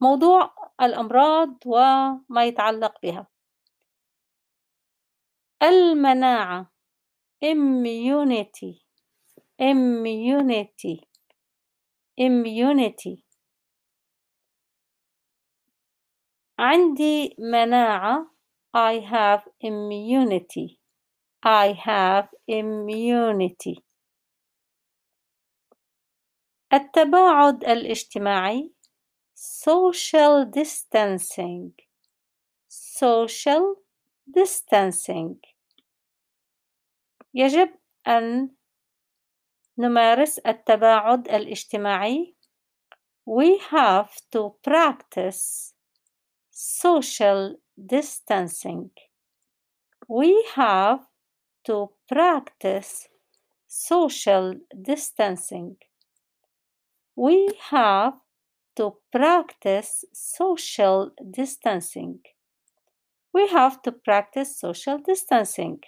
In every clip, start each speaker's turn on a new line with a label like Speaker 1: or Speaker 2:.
Speaker 1: موضوع الأمراض وما يتعلق بها. المناعة immunity immunity immunity. عندي مناعة I have immunity. I have immunity. التباعد الاجتماعي. social distancing social distancing يجب أن نمارس التباعد الاجتماعي we have to practice social distancing we have to practice social distancing we have to practice social distancing we have to practice social distancing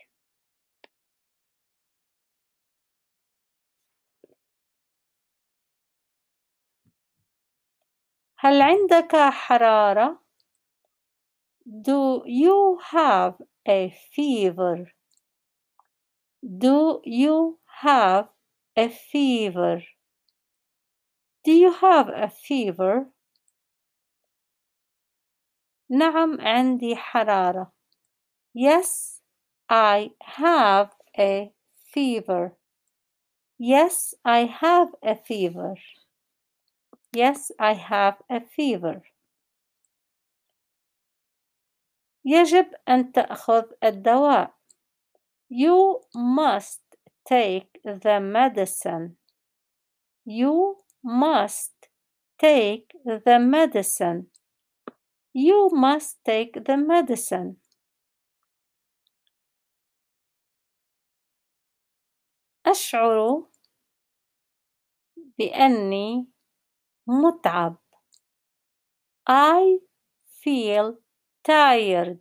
Speaker 1: هل عندك حرارة؟ Do you have a fever? Do you have a fever? Do you have a fever? نعم عندي حرارة. Yes, I have a fever. Yes, I have a fever. Yes, I have a fever. يجب أن تأخذ الدواء. You must take the medicine. You must take the medicine. You must take the medicine. أشعر بأني متعب. I feel tired.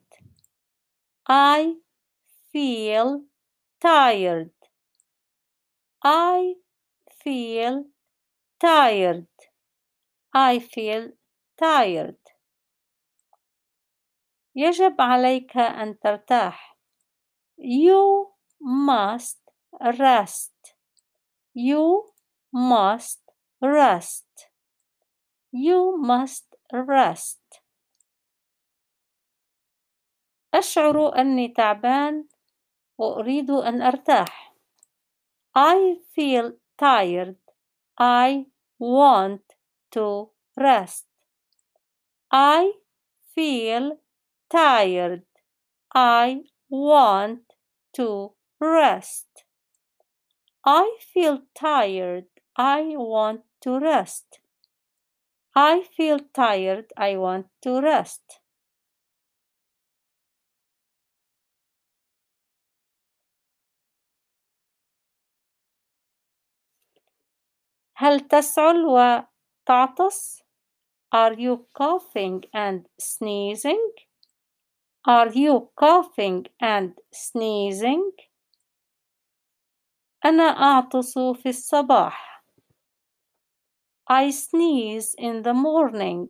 Speaker 1: I feel tired. I feel tired. I feel tired. يجب عليك أن ترتاح. You must rest. You must rest. You must rest. أشعر أني تعبان وأريد أن أرتاح. I feel tired. I want to rest. I feel tired. I want to rest. I feel tired. I want to rest. I feel tired. I want to rest. هل تسعل وتعطس؟ Are you coughing and sneezing? Are you coughing and sneezing? أنا أعطس في الصباح. I sneeze in the morning.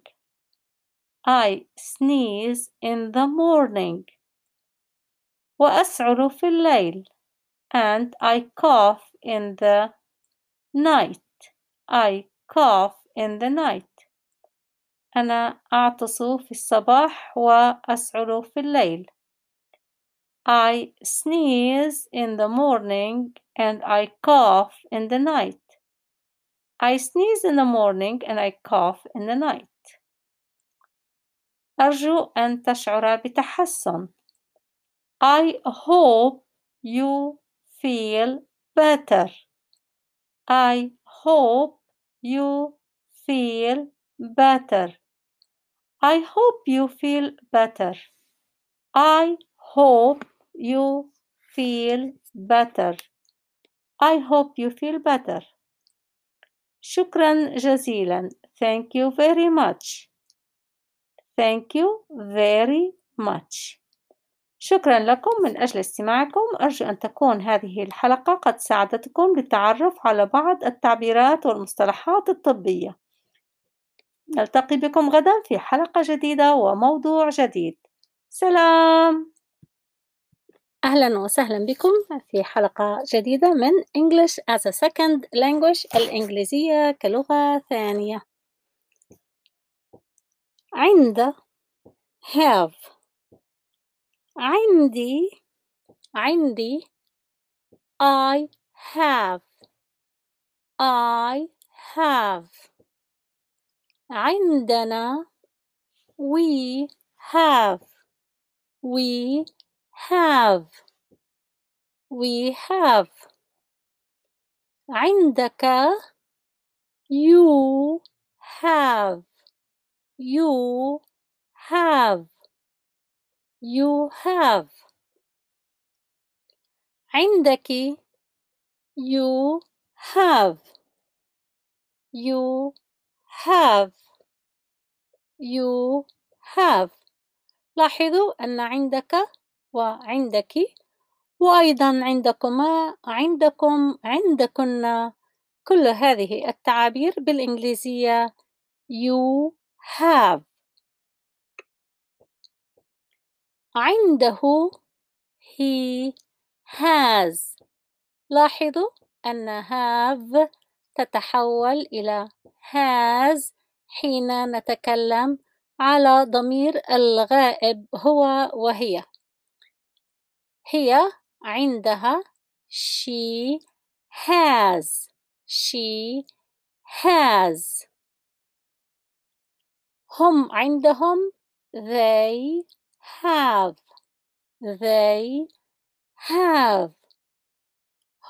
Speaker 1: I sneeze in the morning. وأسعل في الليل. And I cough in the night. I cough in the night. أنا أعطس في الصباح وأسعل في الليل. I sneeze in the morning and I cough in the night. I sneeze in the morning and I cough in the night. أرجو أن تشعر بتحسن. I hope you feel better. I hope you feel better I hope you feel better I hope you feel better I hope you feel better شكرا جزيلا thank you very much thank you very much شكرا لكم من أجل استماعكم. أرجو أن تكون هذه الحلقة قد ساعدتكم للتعرف على بعض التعبيرات والمصطلحات الطبية. نلتقي بكم غدا في حلقة جديدة وموضوع جديد. سلام!
Speaker 2: أهلا وسهلا بكم في حلقة جديدة من English as a Second Language الإنجليزية كلغة ثانية. عند have عندي عندي I have I have عندنا we have we have we have عندك you have you have You have. عندك you have. You have. You have. لاحظوا أن عندك وعندك وأيضا عندكما عندكم عندكن كل هذه التعابير بالإنجليزية. You have. عنده he has. لاحظوا أن have تتحول إلى has حين نتكلم على ضمير الغائب هو وهي. هي عندها she has. she has. هم عندهم they have they have.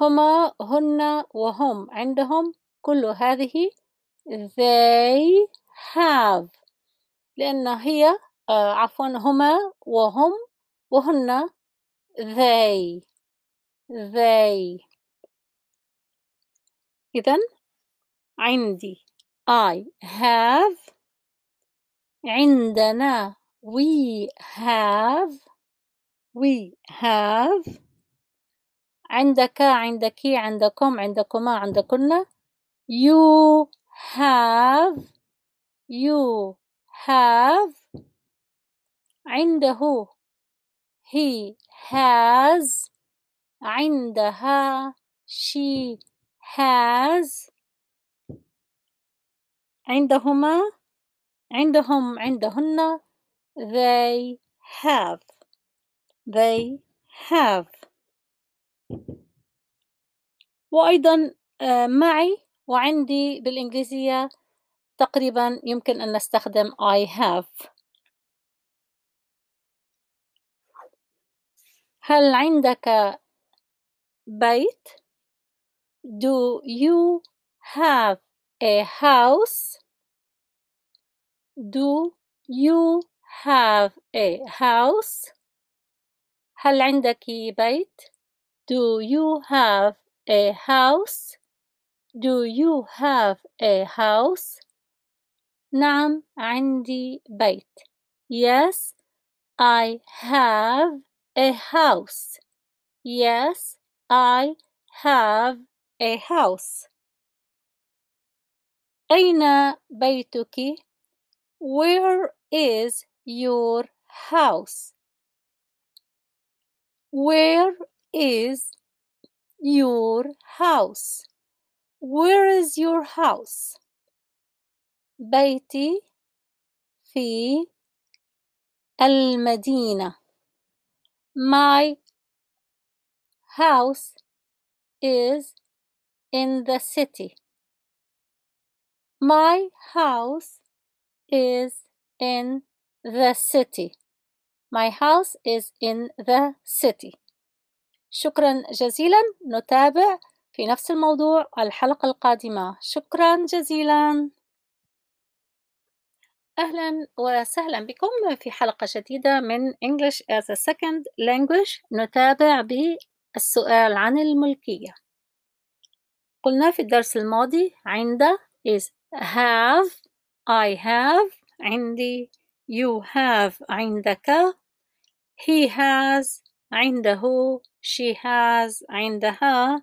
Speaker 2: هما هن وهم عندهم كل هذه they have. لأن هي آه عفوا هما وهم وهن they they. إذا عندي I have عندنا we have we have عندك عندك عندكم عندكما عندكن you have you have عنده he has عندها she has عندهما عندهم عندهن they have they have وأيضا معي وعندي بالإنجليزية تقريبا يمكن أن نستخدم I have هل عندك بيت؟ Do you have a house? Do you have a house? هل عندك بيت؟ Do you have a house? Do you have a house? نعم عندي بيت. Yes, I have a house. Yes, I have a house. أين بيتك؟ Where is your house? Where is your house? Where is your house? بيتي في المدينة. My house is in the city. My house is in the city. My house is in the city. شكرا جزيلا. نتابع في نفس الموضوع الحلقة القادمة. شكرا جزيلا. أهلا وسهلا بكم في حلقة جديدة من English as a Second Language. نتابع بالسؤال عن الملكية. قلنا في الدرس الماضي عند is have I have عندي you have عندك he has عنده she has عندها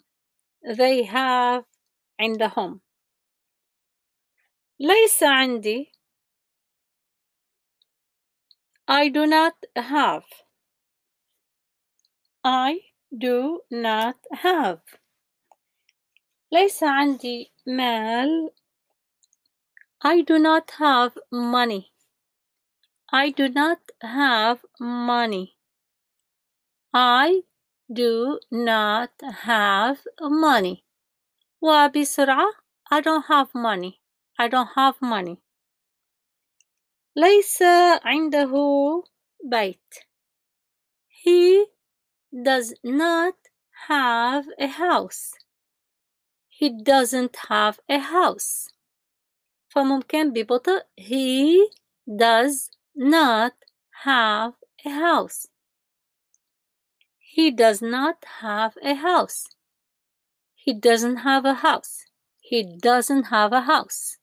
Speaker 2: they have عندهم ليس عندي I do not have I do not have ليس عندي مال I do not have money I do not have money I do not have money وبسرعة I don't have money I don't have money ليس عنده بيت He does not have a house He doesn't have a house فممكن ببطء He does not have a house He does not have a house He doesn't have a house He doesn't have a house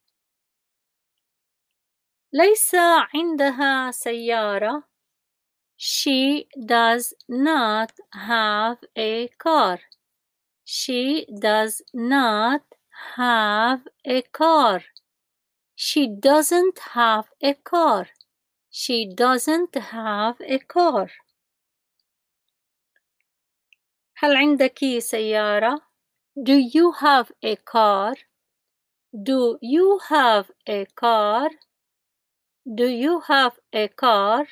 Speaker 2: ليس عندها سيارة She does not have a car She does not have a car She doesn't have a car She doesn't have a car هل عندك سيارة؟ Do you have a car? Do you have a car? Do you have a car?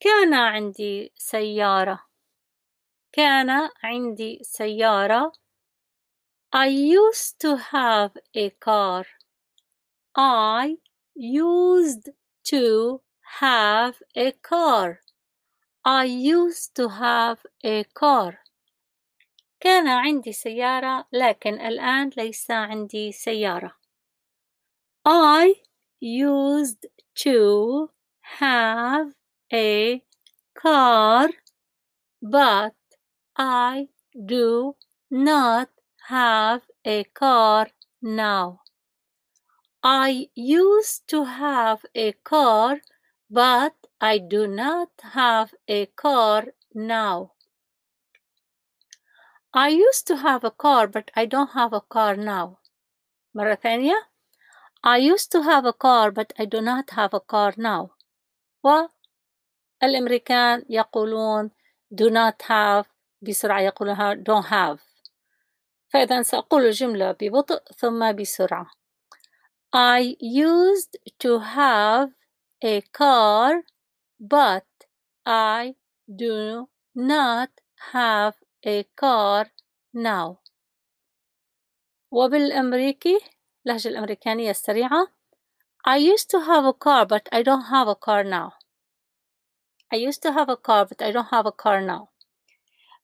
Speaker 2: كان عندي سيارة. كان عندي سيارة. I used to have a car. I used to have a car. I used to have a car. كان عندي سيارة لكن الآن ليس عندي سيارة. I used to have a car but I do not have a car now. I used to have a car but I do not have a car now. I used to have a car but I don't have a car now. مرة ثانية I used to have a car but I do not have a car now. والأمريكان يقولون do not have بسرعة يقولونها don't have. فإذا سأقول الجملة ببطء ثم بسرعة. I used to have a car but I do not have a car now. وبالأمريكي اللهجة الأمريكانية السريعة I used to have a car but I don't have a car now. I used to have a car but I don't have a car now.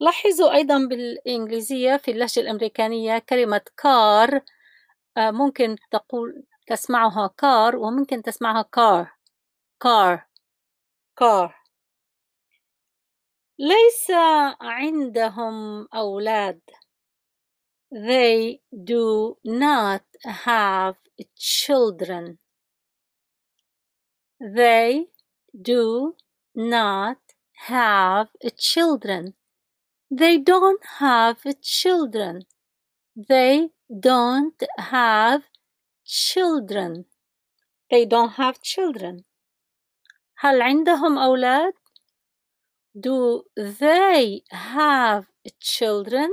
Speaker 2: لاحظوا أيضا بالإنجليزية في اللهجة الأمريكانية كلمة car ممكن تقول تسمعها كار وممكن تسمعها كار كار كار ليس عندهم أولاد they do not have children they do not have children they don't have children they don't have children they don't have children هل عندهم أولاد do they have children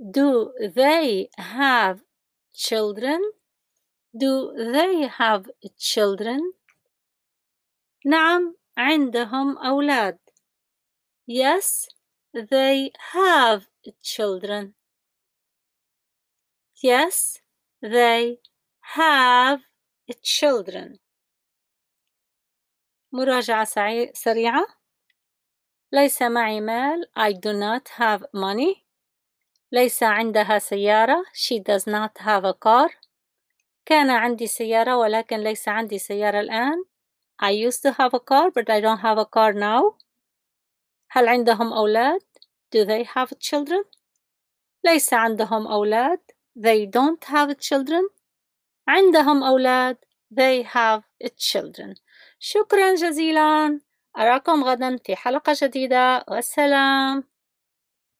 Speaker 2: do they have children do they have children نعم عندهم أولاد yes they have children yes they have children. مراجعة سريعة. ليس معي مال. I do not have money. ليس عندها سيارة. She does not have a car. كان عندي سيارة ولكن ليس عندي سيارة الآن. I used to have a car but I don't have a car now. هل عندهم أولاد؟ Do they have children ليس عندهم أولاد. They don't have children. عندهم أولاد. They have children. شكرا جزيلا. أراكم غدا في حلقة جديدة. والسلام.